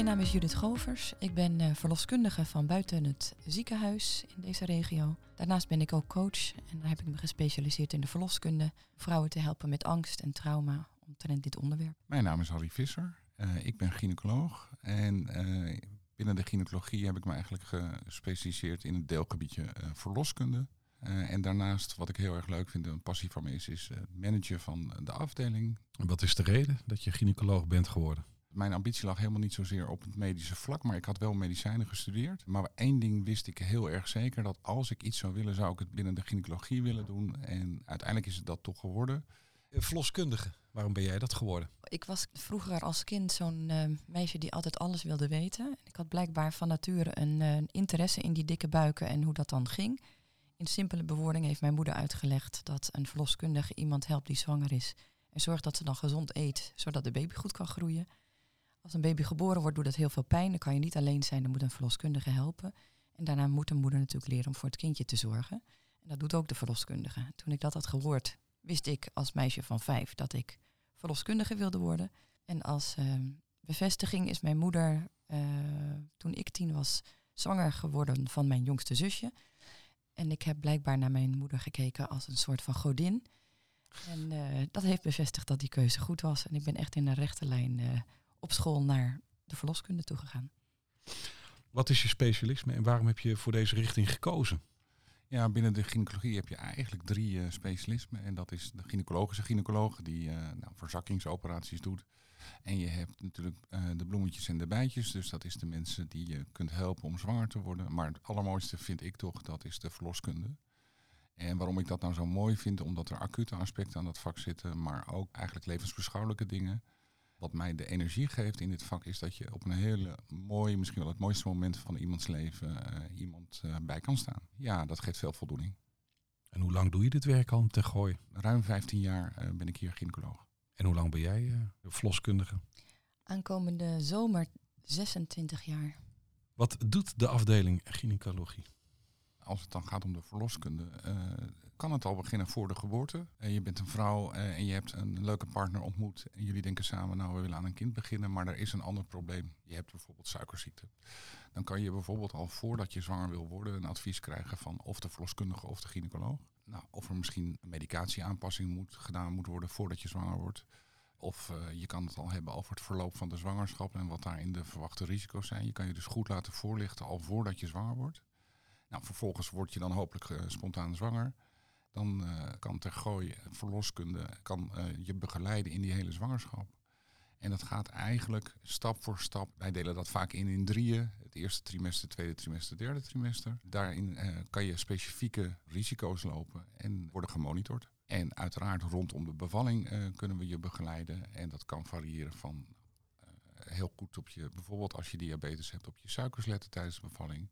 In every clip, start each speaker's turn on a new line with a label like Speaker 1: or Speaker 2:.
Speaker 1: Mijn naam is Judith Govers. Ik ben uh, verloskundige van buiten het ziekenhuis in deze regio. Daarnaast ben ik ook coach en daar heb ik me gespecialiseerd in de verloskunde. Vrouwen te helpen met angst en trauma omtrent dit onderwerp.
Speaker 2: Mijn naam is Harry Visser. Uh, ik ben gynaecoloog en uh, binnen de gynaecologie heb ik me eigenlijk gespecialiseerd in het deelgebiedje verloskunde. en daarnaast, wat ik heel erg leuk vind, een passie van me is, is het managen van de afdeling.
Speaker 3: En wat is de reden dat je gynaecoloog bent geworden?
Speaker 2: Mijn ambitie lag helemaal niet zozeer op het medische vlak, maar ik had wel medicijnen gestudeerd. Maar één ding wist ik heel erg zeker, dat als ik iets zou willen, zou ik het binnen de gynaecologie willen doen. En uiteindelijk is het dat toch geworden.
Speaker 3: Verloskundige, waarom ben jij dat geworden?
Speaker 1: Ik was vroeger als kind zo'n uh, meisje die altijd alles wilde weten. Ik had blijkbaar van nature een uh, interesse in die dikke buiken en hoe dat dan ging. In simpele bewoording heeft mijn moeder uitgelegd dat een verloskundige iemand helpt die zwanger is. En zorgt dat ze dan gezond eet, zodat de baby goed kan groeien. Als een baby geboren wordt, doet dat heel veel pijn. Dan kan je niet alleen zijn, dan moet een verloskundige helpen. En daarna moet een moeder natuurlijk leren om voor het kindje te zorgen. En dat doet ook de verloskundige. Toen ik dat had gehoord, wist ik als meisje van vijf dat ik verloskundige wilde worden. En als uh, bevestiging is mijn moeder, uh, toen ik tien was, zwanger geworden van mijn jongste zusje. En ik heb blijkbaar naar mijn moeder gekeken als een soort van godin. En uh, dat heeft bevestigd dat die keuze goed was. En ik ben echt in de rechte lijn op school naar de verloskunde toe gegaan.
Speaker 3: Wat is je specialisme en waarom heb je voor deze richting gekozen?
Speaker 2: Ja, binnen de gynaecologie heb je eigenlijk drie uh, specialismen. En dat is de gynaecologische gynaecoloog, die uh, nou, verzakkingsoperaties doet. En je hebt natuurlijk uh, de bloemetjes en de bijtjes. Dus dat is de mensen die je kunt helpen om zwanger te worden. Maar het allermooiste vind ik toch, dat is de verloskunde. En waarom ik dat nou zo mooi vind, omdat er acute aspecten aan dat vak zitten, maar ook eigenlijk levensbeschouwelijke dingen. Wat mij de energie geeft in dit vak is dat je op een hele mooie, misschien wel het mooiste moment van iemands leven uh, iemand uh, bij kan staan. Ja, dat geeft veel voldoening.
Speaker 3: En hoe lang doe je dit werk al te gooien?
Speaker 2: Ruim 15 jaar uh, ben ik hier gynaecoloog.
Speaker 3: En hoe lang ben jij verloskundige?
Speaker 1: Aankomende zomer 26 jaar.
Speaker 3: Wat doet de afdeling gynaecologie?
Speaker 2: Als het dan gaat om de verloskunde, kan het al beginnen voor de geboorte. En je bent een vrouw uh, en je hebt een leuke partner ontmoet. En jullie denken samen, nou we willen aan een kind beginnen, maar er is een ander probleem. Je hebt bijvoorbeeld suikerziekte. Dan kan je bijvoorbeeld al voordat je zwanger wil worden een advies krijgen van of de verloskundige of de gynaecoloog. Nou, of er misschien een medicatieaanpassing moet, gedaan moet worden voordat je zwanger wordt. Of uh, je kan het al hebben over het verloop van de zwangerschap en wat daarin de verwachte risico's zijn. Je kan je dus goed laten voorlichten al voordat je zwanger wordt. Nou, vervolgens word je dan hopelijk spontaan zwanger dan uh, kan Tergooi verloskunde kan, uh, je begeleiden in die hele zwangerschap. En dat gaat eigenlijk stap voor stap. Wij delen dat vaak in in drieën. Het eerste trimester, tweede trimester, derde trimester. Daarin kan je specifieke risico's lopen en worden gemonitord. En uiteraard rondom de bevalling kunnen we je begeleiden. En dat kan variëren van heel goed op je, bijvoorbeeld als je diabetes hebt, op je suikers letten tijdens de bevalling.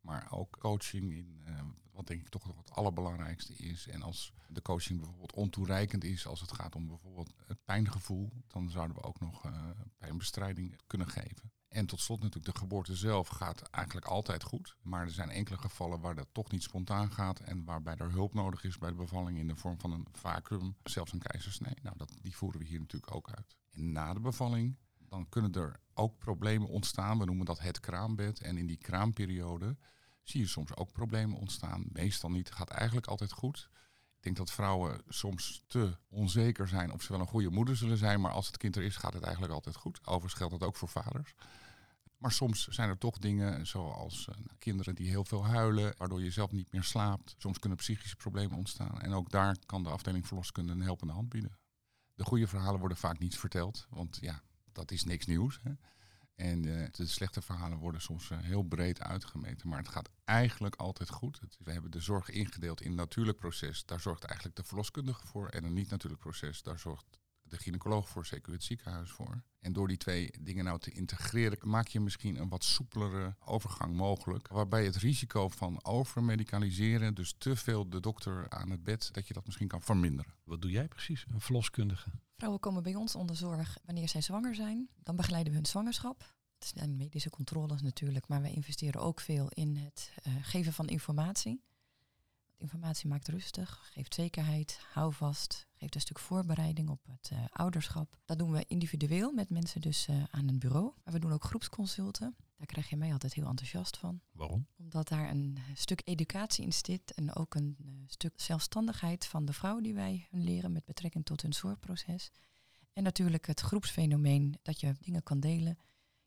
Speaker 2: Maar ook coaching in uh, wat denk ik toch het allerbelangrijkste is. En als de coaching bijvoorbeeld ontoereikend is als het gaat om bijvoorbeeld het pijngevoel, dan zouden we ook nog uh, pijnbestrijding kunnen geven. En tot slot natuurlijk de geboorte zelf gaat eigenlijk altijd goed. Maar er zijn enkele gevallen waar dat toch niet spontaan gaat en waarbij er hulp nodig is bij de bevalling in de vorm van een vacuüm, zelfs een keizersnee. Nou, dat, die voeren we hier natuurlijk ook uit. En na de bevalling dan kunnen er ook problemen ontstaan. We noemen dat het kraambed. En in die kraamperiode zie je soms ook problemen ontstaan. Meestal niet. Gaat eigenlijk altijd goed. Ik denk dat vrouwen soms te onzeker zijn of ze wel een goede moeder zullen zijn. Maar als het kind er is, gaat het eigenlijk altijd goed. Overigens geldt dat ook voor vaders. Maar soms zijn er toch dingen zoals uh, kinderen die heel veel huilen, waardoor je zelf niet meer slaapt. Soms kunnen psychische problemen ontstaan. En ook daar kan de afdeling verloskunde een helpende hand bieden. De goede verhalen worden vaak niet verteld, want ja, dat is niks nieuws. Hè. En uh, de slechte verhalen worden soms uh, heel breed uitgemeten. Maar het gaat eigenlijk altijd goed. We hebben de zorg ingedeeld in een natuurlijk proces. Daar zorgt eigenlijk de verloskundige voor. En een niet-natuurlijk proces, daar zorgt de gynaecoloog voor, zeker het ziekenhuis voor. En door die twee dingen nou te integreren, maak je misschien een wat soepelere overgang mogelijk. Waarbij het risico van overmedicaliseren, dus te veel de dokter aan het bed, dat je dat misschien kan verminderen.
Speaker 3: Wat doe jij precies, een verloskundige?
Speaker 1: Vrouwen komen bij ons onder zorg wanneer zij zwanger zijn. Dan begeleiden we hun zwangerschap. Het zijn medische controles natuurlijk, maar wij investeren ook veel in het uh, geven van informatie. Informatie maakt rustig, geeft zekerheid, hou vast, geeft een stuk voorbereiding op het uh, ouderschap. Dat doen we individueel met mensen dus uh, aan een bureau. Maar we doen ook groepsconsulten. Daar krijg je mij altijd heel enthousiast van.
Speaker 3: Waarom?
Speaker 1: Omdat daar een stuk educatie in zit en ook een uh, stuk zelfstandigheid van de vrouw die wij hun leren met betrekking tot hun zorgproces. En natuurlijk het groepsfenomeen dat je dingen kan delen,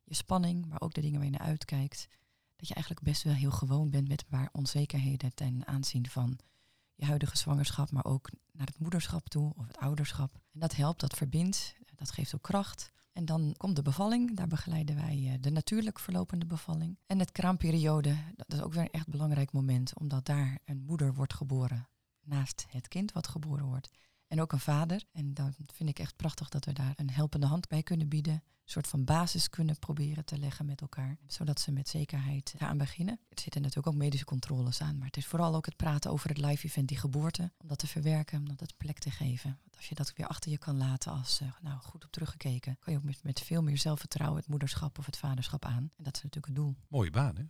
Speaker 1: je spanning, maar ook de dingen waar je naar uitkijkt dat je eigenlijk best wel heel gewoon bent met paar onzekerheden ten aanzien van je huidige zwangerschap, maar ook naar het moederschap toe of het ouderschap. En dat helpt, dat verbindt, dat geeft ook kracht. En dan komt de bevalling, daar begeleiden wij eh, de natuurlijk verlopende bevalling. En het kraamperiode, dat is ook weer een echt belangrijk moment, omdat daar een moeder wordt geboren naast het kind wat geboren wordt. En ook een vader. En dan vind ik echt prachtig dat we daar een helpende hand bij kunnen bieden. Een soort van basis kunnen proberen te leggen met elkaar. Zodat ze met zekerheid aan beginnen. Er zitten natuurlijk ook medische controles aan. Maar het is vooral ook het praten over het live event, die geboorte. Om dat te verwerken, om dat plek te geven. Want als je dat weer achter je kan laten als uh, nou, goed op teruggekeken. Kan je ook met, met veel meer zelfvertrouwen het moederschap of het vaderschap aan. En dat is natuurlijk het doel.
Speaker 3: Mooie baan hè?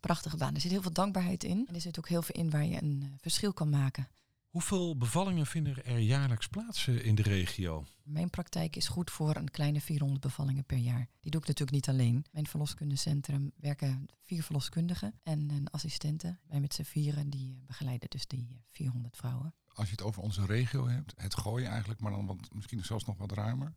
Speaker 1: Prachtige baan. Er zit heel veel dankbaarheid in. En er zit ook heel veel in waar je een uh, verschil kan maken.
Speaker 3: Hoeveel bevallingen vinden er jaarlijks plaats in de regio?
Speaker 1: Mijn praktijk is goed voor een kleine 400 bevallingen per jaar. Die doe ik natuurlijk niet alleen. Mijn verloskundecentrum werken vier verloskundigen en een assistente. Wij met z'n vieren die begeleiden dus die 400 vrouwen.
Speaker 2: Als je het over onze regio hebt, het gooien eigenlijk, maar dan wat, misschien zelfs nog wat ruimer.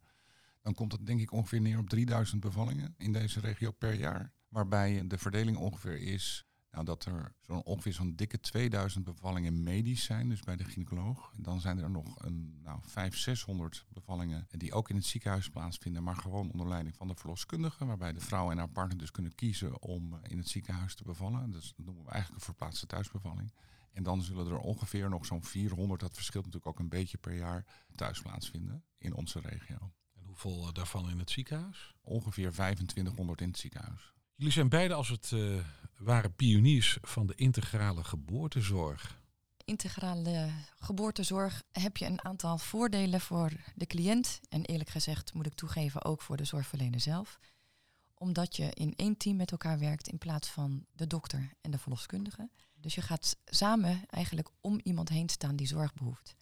Speaker 2: Dan komt het denk ik ongeveer neer op 3000 bevallingen in deze regio per jaar. Waarbij de verdeling ongeveer is nou, dat er zo'n ongeveer zo'n dikke 2000 bevallingen medisch zijn, dus bij de gynaecoloog. En dan zijn er nog een nou, 500, 600 bevallingen die ook in het ziekenhuis plaatsvinden, maar gewoon onder leiding van de verloskundige, waarbij de vrouw en haar partner dus kunnen kiezen om eh, in het ziekenhuis te bevallen. Dus dat noemen we eigenlijk een verplaatste thuisbevalling. En dan zullen er ongeveer nog zo'n 400, dat verschilt natuurlijk ook een beetje per jaar, thuis plaatsvinden in onze regio.
Speaker 3: En hoeveel eh, daarvan in het ziekenhuis?
Speaker 2: Ongeveer 2500 in het ziekenhuis.
Speaker 3: Jullie zijn beide als het uh, ware pioniers van de integrale geboortezorg.
Speaker 1: Integrale geboortezorg heb je een aantal voordelen voor de cliënt. En eerlijk gezegd moet ik toegeven ook voor de zorgverlener zelf. Omdat je in één team met elkaar werkt in plaats van de dokter en de verloskundige. Dus je gaat samen eigenlijk om iemand heen staan die zorg behoeft.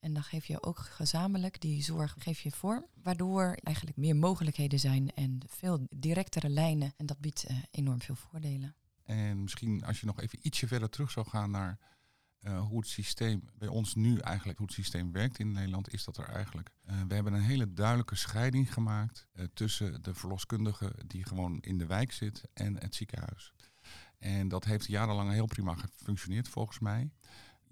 Speaker 1: En dan geef je ook gezamenlijk die zorg geef je vorm, waardoor eigenlijk meer mogelijkheden zijn en veel directere lijnen. En dat biedt uh, enorm veel voordelen.
Speaker 2: En misschien als je nog even ietsje verder terug zou gaan naar uh, hoe het systeem bij ons nu eigenlijk, hoe het systeem werkt in Nederland, is dat er eigenlijk. Uh, we hebben een hele duidelijke scheiding gemaakt tussen de verloskundige die gewoon in de wijk zit en het ziekenhuis. En dat heeft jarenlang heel prima gefunctioneerd volgens mij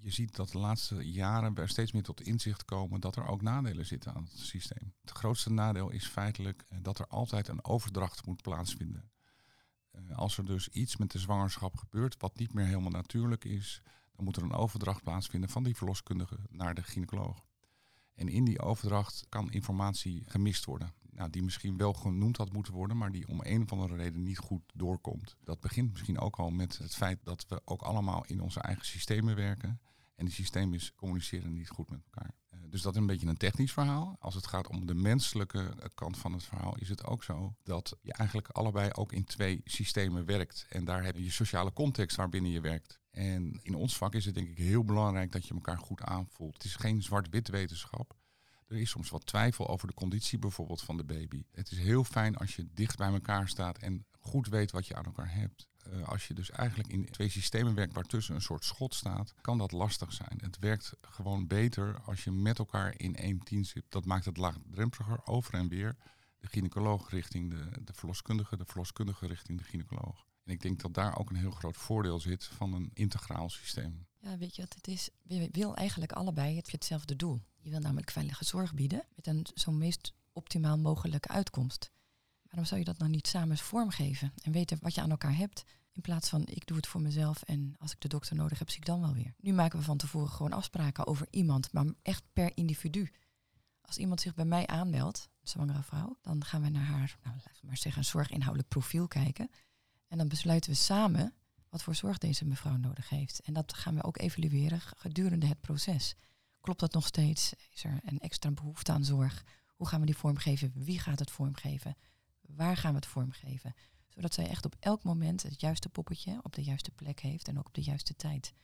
Speaker 2: je ziet dat de laatste jaren er steeds meer tot inzicht komen dat er ook nadelen zitten aan het systeem. Het grootste nadeel is feitelijk eh, dat er altijd een overdracht moet plaatsvinden. Eh, als er dus iets met de zwangerschap gebeurt wat niet meer helemaal natuurlijk is, dan moet er een overdracht plaatsvinden van die verloskundige naar de gynaecoloog. En in die overdracht kan informatie gemist worden. Nou, die misschien wel genoemd had moeten worden, maar die om een of andere reden niet goed doorkomt. Dat begint misschien ook al met het feit dat we ook allemaal in onze eigen systemen werken. En die systemen communiceren niet goed met elkaar. Uh, dus dat is een beetje een technisch verhaal. Als het gaat om de menselijke kant van het verhaal, is het ook zo dat je eigenlijk allebei ook in twee systemen werkt. En daar heb je je sociale context waarbinnen je werkt. En in ons vak is het denk ik heel belangrijk dat je elkaar goed aanvoelt. Het is geen zwart-wit wetenschap. Er is soms wat twijfel over de conditie bijvoorbeeld van de baby. Het is heel fijn als je dicht bij elkaar staat en goed weet wat je aan elkaar hebt. Uh, als je dus eigenlijk in twee systemen werkt waartussen een soort schot staat, kan dat lastig zijn. Het werkt gewoon beter als je met elkaar in één team zit. Dat maakt het laagdrempeliger over en weer. De gynaecoloog richting de, de verloskundige, de verloskundige richting de gynaecoloog. En ik denk dat daar ook een heel groot voordeel zit van een integraal systeem.
Speaker 1: Ja, weet je wat het is? Je wil eigenlijk allebei het, hetzelfde doel. Je wil namelijk veilige zorg bieden met een zo meest optimaal mogelijke uitkomst. Waarom zou je dat nou niet samen vormgeven en weten wat je aan elkaar hebt? In plaats van ik doe het voor mezelf en als ik de dokter nodig heb, zie ik dan wel weer. Nu maken we van tevoren gewoon afspraken over iemand, maar echt per individu. Als iemand zich bij mij aanmeldt, een zwangere vrouw, dan gaan we naar haar, nou, maar zeggen, een zorginhoudelijk profiel kijken. En dan besluiten we samen wat voor zorg deze mevrouw nodig heeft. En dat gaan we ook evalueren gedurende het proces. Klopt dat nog steeds? Is er een extra behoefte aan zorg? Hoe gaan we die vormgeven? Wie gaat het vormgeven? Waar gaan we het vormgeven? Zodat zij echt op elk moment het juiste poppetje op de juiste plek heeft en ook op de juiste tijd.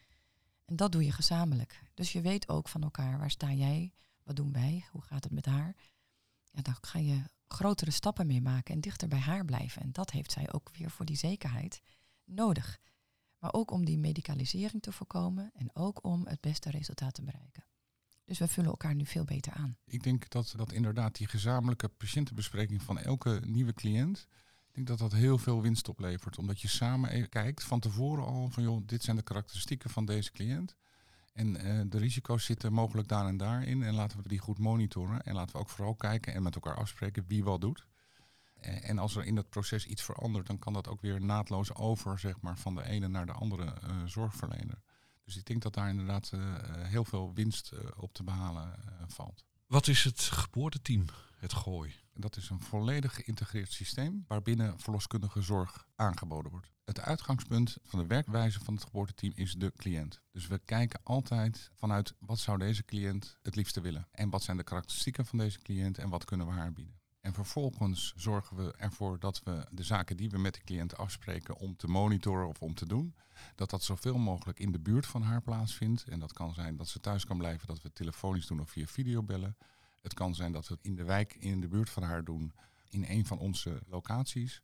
Speaker 1: En dat doe je gezamenlijk. Dus je weet ook van elkaar, waar sta jij? Wat doen wij? Hoe gaat het met haar? Ja, dan ga je grotere stappen mee maken en dichter bij haar blijven. En dat heeft zij ook weer voor die zekerheid nodig. Maar ook om die medicalisering te voorkomen en ook om het beste resultaat te bereiken. Dus we vullen elkaar nu veel beter aan.
Speaker 2: Ik denk dat, dat inderdaad die gezamenlijke patiëntenbespreking van elke nieuwe cliënt, ik denk dat dat heel veel winst oplevert. Omdat je samen kijkt van tevoren al van joh, dit zijn de karakteristieken van deze cliënt. En eh, de risico's zitten mogelijk daar en daarin. En laten we die goed monitoren. En laten we ook vooral kijken en met elkaar afspreken wie wat doet. Eh, en als er in dat proces iets verandert, dan kan dat ook weer naadloos over zeg maar, van de ene naar de andere uh, zorgverlener. Dus ik denk dat daar inderdaad heel veel winst op te behalen valt.
Speaker 3: Wat is het geboorteteam, het Gooi?
Speaker 2: Dat is een volledig geïntegreerd systeem waarbinnen verloskundige zorg aangeboden wordt. Het uitgangspunt van de werkwijze van het geboorteteam is de cliënt. Dus we kijken altijd vanuit wat zou deze cliënt het liefste willen. En wat zijn de karakteristieken van deze cliënt en wat kunnen we haar bieden. En vervolgens zorgen we ervoor dat we de zaken die we met de cliënt afspreken om te monitoren of om te doen, dat dat zoveel mogelijk in de buurt van haar plaatsvindt. En dat kan zijn dat ze thuis kan blijven, dat we telefonisch doen of via videobellen. Het kan zijn dat we het in de wijk in de buurt van haar doen, in een van onze locaties.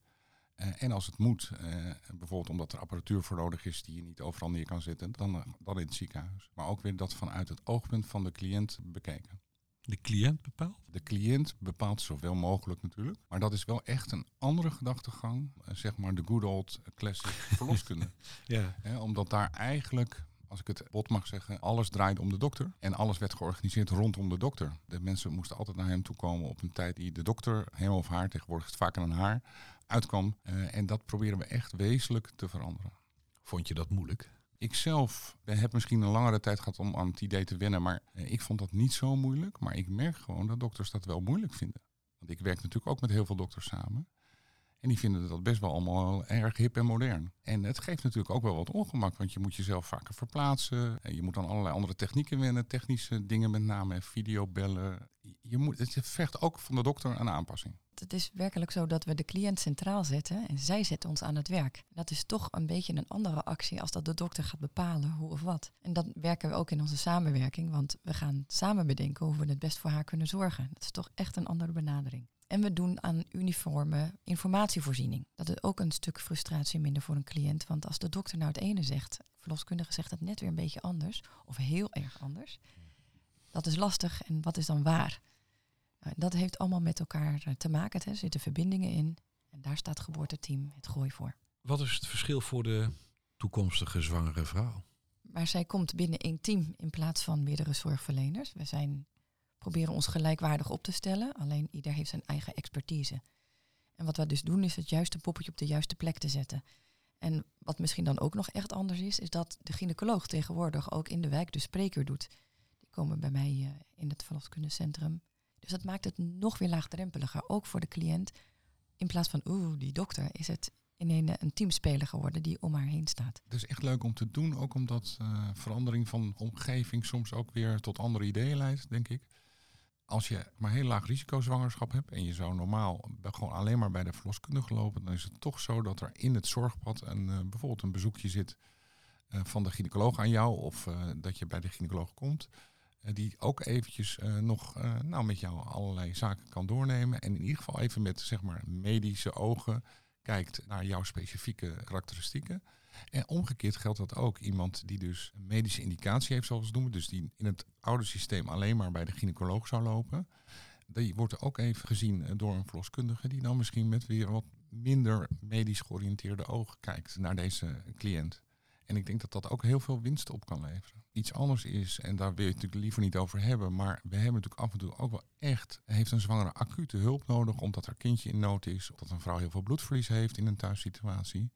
Speaker 2: Uh, en als het moet, uh, bijvoorbeeld omdat er apparatuur voor nodig is die je niet overal neer kan zetten, dan, uh, dan in het ziekenhuis. Maar ook weer dat vanuit het oogpunt van de cliënt bekeken.
Speaker 3: De cliënt bepaalt?
Speaker 2: De cliënt bepaalt zoveel mogelijk natuurlijk. Maar dat is wel echt een andere gedachtegang. zeg maar de good old classic verloskunde. ja. omdat daar eigenlijk als ik het bot mag zeggen, alles draaide om de dokter. En alles werd georganiseerd rondom de dokter. De mensen moesten altijd naar hem toe komen op een tijd die de dokter, hem of haar, tegenwoordig is het vaker een haar, uitkwam. Uh, en dat proberen we echt wezenlijk te veranderen.
Speaker 3: Vond je dat moeilijk?
Speaker 2: Ik zelf heb misschien een langere tijd gehad om aan het idee te wennen, maar uh, ik vond dat niet zo moeilijk. Maar ik merk gewoon dat dokters dat wel moeilijk vinden. Want ik werk natuurlijk ook met heel veel dokters samen. En die vinden dat best wel allemaal erg hip en modern. En het geeft natuurlijk ook wel wat ongemak, want je moet jezelf vaker verplaatsen. En je moet dan allerlei andere technieken wennen, technische dingen met name, videobellen. Je moet, het vergt ook van de dokter een aanpassing.
Speaker 1: Het is werkelijk zo dat we de cliënt centraal zetten en zij zetten ons aan het werk. Dat is toch een beetje een andere actie als dat de dokter gaat bepalen hoe of wat. En dat werken we ook in onze samenwerking, want we gaan samen bedenken hoe we het best voor haar kunnen zorgen. Dat is toch echt een andere benadering. En we doen aan uniforme informatievoorziening. Dat is ook een stuk frustratie minder voor een cliënt. Want als de dokter nou het ene zegt, verloskundige zegt het net weer een beetje anders, of heel erg anders, dat is lastig. En wat is dan waar? Nou, dat heeft allemaal met elkaar eh, te maken. Er zitten verbindingen in. En daar staat het geboorteteam het gooi voor.
Speaker 3: Wat is het verschil voor de toekomstige zwangere vrouw?
Speaker 1: Maar zij komt binnen één team in plaats van meerdere zorgverleners. We zijn proberen ons gelijkwaardig op te stellen. Alleen ieder heeft zijn eigen expertise. En wat we dus doen is het juiste poppetje op de juiste plek te zetten. En wat misschien dan ook nog echt anders is, is dat de gynaecoloog tegenwoordig ook in de wijk de spreker doet. Die komen bij mij uh, in het verloscundecentrum. Dus dat maakt het nog weer laagdrempeliger, ook voor de cliënt. In plaats van, oeh, die dokter, is het in een, teamspeler geworden die om haar heen staat.
Speaker 2: Het is echt leuk om te doen, ook omdat uh, verandering van omgeving soms ook weer tot andere ideeën leidt, denk ik als je maar heel laag risico zwangerschap hebt en je zou normaal gewoon alleen maar bij de verloskundige lopen, dan is het toch zo dat er in het zorgpad een, uh, bijvoorbeeld een bezoekje zit uh, van de gynaecoloog aan jou of dat je bij de gynaecoloog komt. Die ook eventjes nog nou, met jou allerlei zaken kan doornemen. En in ieder geval even met zeg maar, medische ogen kijkt naar jouw specifieke karakteristieken. En omgekeerd geldt dat ook. Iemand die dus een medische indicatie heeft, zoals we noemen, dus die in het oude systeem alleen maar bij de gynaecoloog zou lopen, die wordt ook even gezien eh, door een verloskundige die dan misschien met weer wat minder medisch georiënteerde ogen kijkt naar deze cliënt. En ik denk dat dat ook heel veel winst op kan leveren. Iets anders is, en daar wil je het natuurlijk liever niet over hebben, maar we hebben natuurlijk af en toe ook wel echt, heeft een zwangere acute hulp nodig omdat haar kindje in nood is, of dat een vrouw heel veel bloedverlies heeft in een thuissituatie.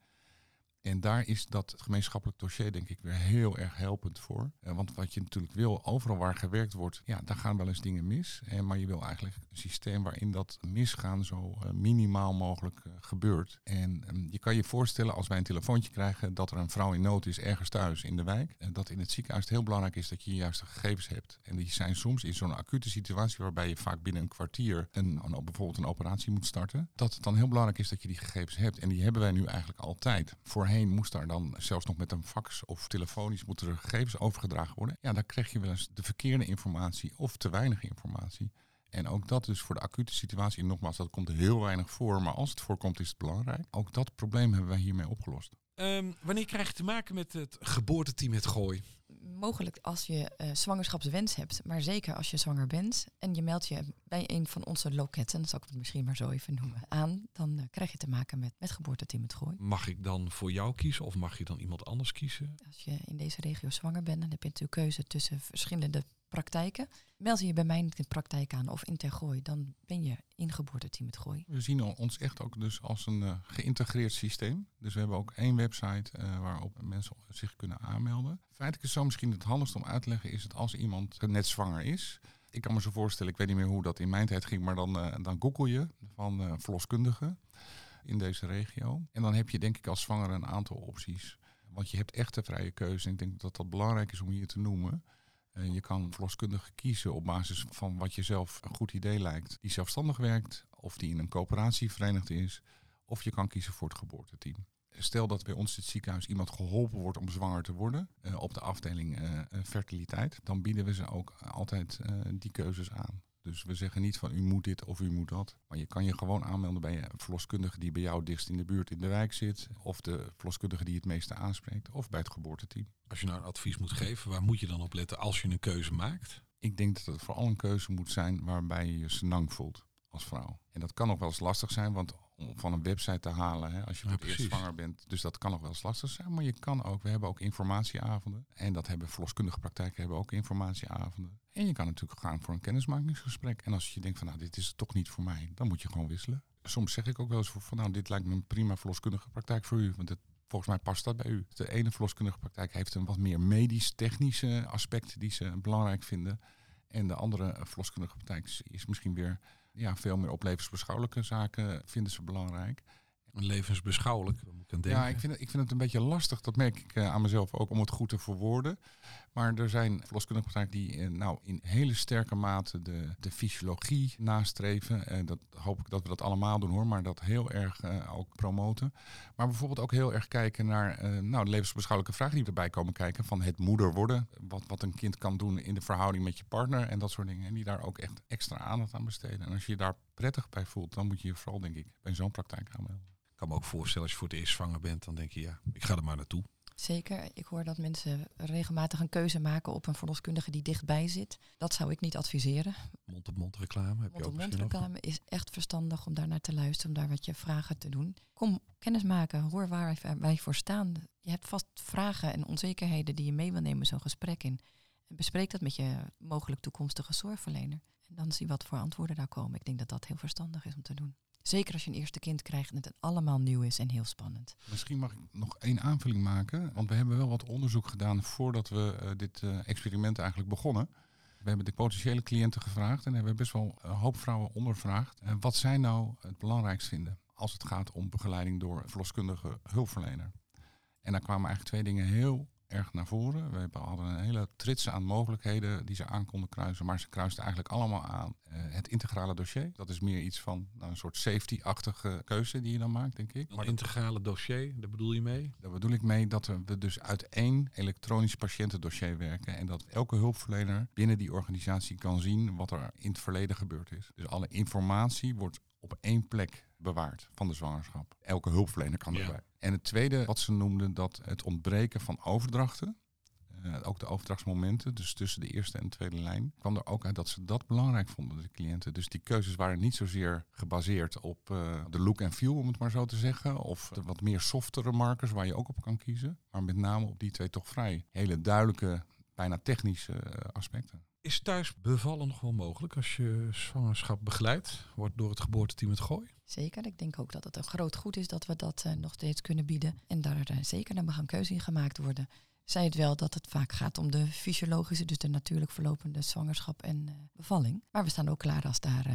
Speaker 2: En daar is dat gemeenschappelijk dossier denk ik weer heel erg helpend voor. Uh, want wat je natuurlijk wil, overal waar gewerkt wordt, ja, daar gaan wel eens dingen mis. En, maar je wil eigenlijk een systeem waarin dat misgaan zo uh, minimaal mogelijk gebeurt. En um, je kan je voorstellen als wij een telefoontje krijgen dat er een vrouw in nood is ergens thuis in de wijk. Dat in het ziekenhuis heel belangrijk is dat je juiste gegevens hebt. En die zijn soms in zo'n acute situatie waarbij je vaak binnen een kwartier een, bijvoorbeeld een operatie moet starten. Dat het dan heel belangrijk is dat je die gegevens hebt. En die hebben wij nu eigenlijk altijd. Voor voorheen moest daar dan zelfs nog met een fax of telefonisch moeten er gegevens overgedragen worden. Ja, dan krijg je wel eens de verkeerde informatie of te weinig informatie. En ook dat dus voor de acute situatie, nogmaals, dat komt heel weinig voor, maar als het voorkomt is het belangrijk. Ook dat probleem hebben wij hiermee opgelost.
Speaker 3: Ehm, wanneer krijg je te maken met het geboorteteam het Gooi?
Speaker 1: Mogelijk als je uh, zwangerschapswens hebt, maar zeker als je zwanger bent en je meldt je bij een van onze loketten, zal ik het misschien maar zo even noemen, aan, dan uh, krijg je te maken met, met geboorteteam het Gooi.
Speaker 3: Mag ik dan voor jou kiezen of mag je dan iemand anders kiezen?
Speaker 1: Als je in deze regio zwanger bent, dan heb je natuurlijk keuze tussen verschillende praktijken. Meld je bij mij in praktijk aan of in Tergooi, dan ben je in geboorteteam het Gooi.
Speaker 2: We zien ons echt ook dus als een uh, geïntegreerd systeem. Dus we hebben ook één website uh, waarop mensen zich kunnen aanmelden. Feitelijk is zo misschien het handigst om uit te leggen is het als iemand net zwanger is. Ik kan me zo voorstellen, ik weet niet meer hoe dat in mijn tijd ging, maar dan, uh, dan google je van verloskundigen in deze regio. En dan heb je denk ik als zwanger een aantal opties. Want je hebt echt de vrije keuze. En ik denk dat dat belangrijk is om hier te noemen. Uh, je kan verloskundige kiezen op basis van wat je zelf een goed idee lijkt. Die zelfstandig werkt, of die in een coöperatie verenigd is. Of je kan kiezen voor het geboorteteam. Stel dat bij ons in het ziekenhuis iemand geholpen wordt om zwanger te worden uh, op de afdeling uh, fertiliteit, dan bieden we ze ook altijd die keuzes aan. Dus we zeggen niet van u moet dit of u moet dat. Maar je kan je gewoon aanmelden bij een verloskundige die bij jou dichtst in de buurt in de wijk zit. Of de verloskundige die het meeste aanspreekt. Of bij het geboorteteam.
Speaker 3: Als je nou een advies moet geven, waar moet je dan op letten als je een keuze maakt?
Speaker 2: Ik denk dat het vooral een keuze moet zijn waarbij je je senang voelt als vrouw. En dat kan nog wel eens lastig zijn, want om van een website te halen hè, als je voor ja, het eerst zwanger bent. Dus dat kan nog wel eens lastig zijn. Maar je kan ook, we hebben ook informatieavonden. En dat hebben verloskundige praktijken hebben ook informatieavonden. En je kan natuurlijk gaan voor een kennismakingsgesprek. En als je denkt van nou, dit is toch niet voor mij, dan moet je gewoon wisselen. Soms zeg ik ook wel eens van nou, dit lijkt me een prima verloskundige praktijk voor u. Want het, volgens mij past dat bij u. De ene verloskundige praktijk heeft een wat meer medisch-technische aspecten die ze belangrijk vinden. En de andere verloskundige praktijk is misschien weer ja, veel meer op levensbeschouwelijke zaken vinden ze belangrijk.
Speaker 3: Levensbeschouwelijk, moet ik aan denken.
Speaker 2: Ja, ik vind, het, ik vind het een beetje lastig. Dat merk ik uh, aan mezelf ook om het goed te verwoorden. Maar er zijn verloskundige praktijken die uh, nou, in hele sterke mate de, de fysiologie nastreven. En dat hoop ik dat we dat allemaal doen hoor, maar dat heel erg uh, ook promoten. Maar bijvoorbeeld ook heel erg kijken naar nou, de levensbeschouwelijke vragen die erbij komen kijken. Van het moeder worden. Wat, wat een kind kan doen in de verhouding met je partner en dat soort dingen. En die daar ook echt extra aandacht aan besteden. En als je je daar prettig bij voelt, dan moet je je vooral denk ik bij zo'n praktijk aanmelden.
Speaker 3: Ik kan me ook voorstellen als je voor het eerst zwanger bent, dan denk je ja, ik ga er maar naartoe.
Speaker 1: Zeker. Ik hoor dat mensen regelmatig een keuze maken op een verloskundige die dichtbij zit. Dat zou ik niet adviseren.
Speaker 3: Mond-op-mond reclame.
Speaker 1: Mond-op-mond reclame is echt verstandig om daar naar te luisteren, om daar wat je vragen te doen. Kom kennis maken, hoor waar wij voor staan. Je hebt vast vragen en onzekerheden die je mee wil nemen zo'n gesprek in. En bespreek dat met je mogelijk toekomstige zorgverlener. En dan zie wat voor antwoorden daar komen. Ik denk dat dat heel verstandig is om te doen. Zeker als je een eerste kind krijgt en het allemaal nieuw is en heel spannend.
Speaker 2: Misschien mag ik nog één aanvulling maken. Want we hebben wel wat onderzoek gedaan voordat we uh, dit uh, experiment eigenlijk begonnen. We hebben de potentiële cliënten gevraagd en hebben best wel een hoop vrouwen ondervraagd. Wat zij nou het belangrijkst vinden als het gaat om begeleiding door verloskundige hulpverlener. En daar kwamen eigenlijk twee dingen heel erg naar voren. We hadden een hele trits aan mogelijkheden die ze aan konden kruisen. Maar ze kruisten eigenlijk allemaal aan uh, het integrale dossier. Dat is meer iets van nou, een soort safety-achtige keuze die je dan maakt, denk ik.
Speaker 3: Een integrale dossier, daar bedoel je mee?
Speaker 2: Daar bedoel ik mee dat we dus uit één elektronisch patiëntendossier werken. En dat elke hulpverlener binnen die organisatie kan zien wat er in het verleden gebeurd is. Dus alle informatie wordt op één plek bewaard van de zwangerschap. Elke hulpverlener kan erbij. Ja. En het tweede wat ze noemden, dat het ontbreken van overdrachten, uh, ook de overdrachtsmomenten, dus tussen de eerste en de tweede lijn, kwam er ook uit dat ze dat belangrijk vonden, de cliënten. Dus die keuzes waren niet zozeer gebaseerd op uh, de look en feel, om het maar zo te zeggen, of de wat meer softere markers waar je ook op kan kiezen, maar met name op die twee toch vrij hele duidelijke, bijna technische uh, aspecten.
Speaker 3: Is thuis bevallen nog wel mogelijk als je zwangerschap begeleidt, wordt door het geboorteteam het gooi?
Speaker 1: Zeker, ik denk ook dat het een groot goed is dat we dat uh, nog steeds kunnen bieden. En daar uh, zeker dan mag een keuze in gemaakt worden. Zij het wel dat het vaak gaat om de fysiologische, dus de natuurlijk verlopende zwangerschap en uh, bevalling. Maar we staan ook klaar als daar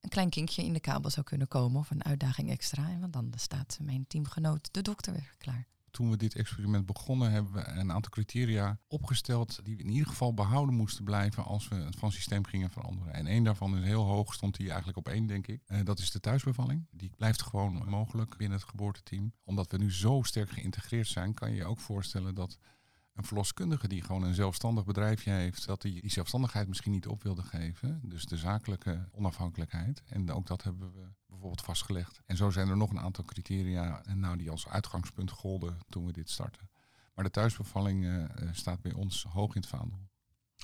Speaker 1: een klein kinkje in de kabel zou kunnen komen of een uitdaging extra. Want dan staat mijn teamgenoot, de dokter, weer klaar.
Speaker 2: Toen we dit experiment begonnen, hebben we een aantal criteria opgesteld die in ieder geval behouden moesten blijven als we van systeem gingen veranderen. En één daarvan is heel hoog, stond die eigenlijk op één, denk ik. Uh, dat is de thuisbevalling. Die blijft gewoon mogelijk binnen het geboorteteam. Omdat we nu zo sterk geïntegreerd zijn, kan je je ook voorstellen dat een verloskundige die gewoon een zelfstandig bedrijfje heeft, dat hij die zelfstandigheid misschien niet op wilde geven. Dus de zakelijke onafhankelijkheid. En ook dat hebben we bijvoorbeeld vastgelegd. En zo zijn er nog een aantal criteria nou, die als uitgangspunt golden toen we dit starten. Maar de thuisbevalling uh, staat bij ons hoog in het vaandel.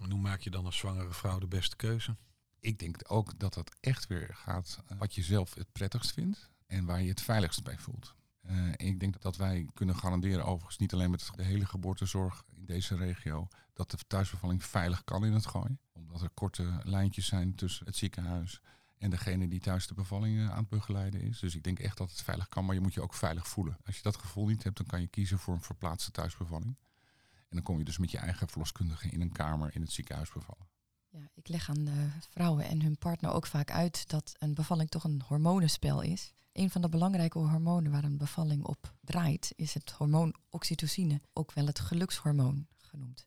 Speaker 3: En hoe maak je dan als zwangere vrouw de beste keuze?
Speaker 2: Ik denk ook dat dat echt weer gaat uh, wat je zelf het prettigst vindt en waar je het veiligst bij voelt. Uh, ik denk dat wij kunnen garanderen, overigens niet alleen met de hele geboortezorg in deze regio, dat de thuisbevalling veilig kan in het gooien. Omdat er korte lijntjes zijn tussen het ziekenhuis en degene die thuis de bevalling aan het begeleiden is. Dus ik denk echt dat het veilig kan, maar je moet je ook veilig voelen. Als je dat gevoel niet hebt, dan kan je kiezen voor een verplaatste thuisbevalling. En dan kom je dus met je eigen verloskundige in een kamer in het ziekenhuis bevallen.
Speaker 1: Ja, ik leg aan de vrouwen en hun partner ook vaak uit dat een bevalling toch een hormonenspel is. Een van de belangrijke hormonen waar een bevalling op draait, is het hormoon oxytocine, ook wel het gelukshormoon genoemd.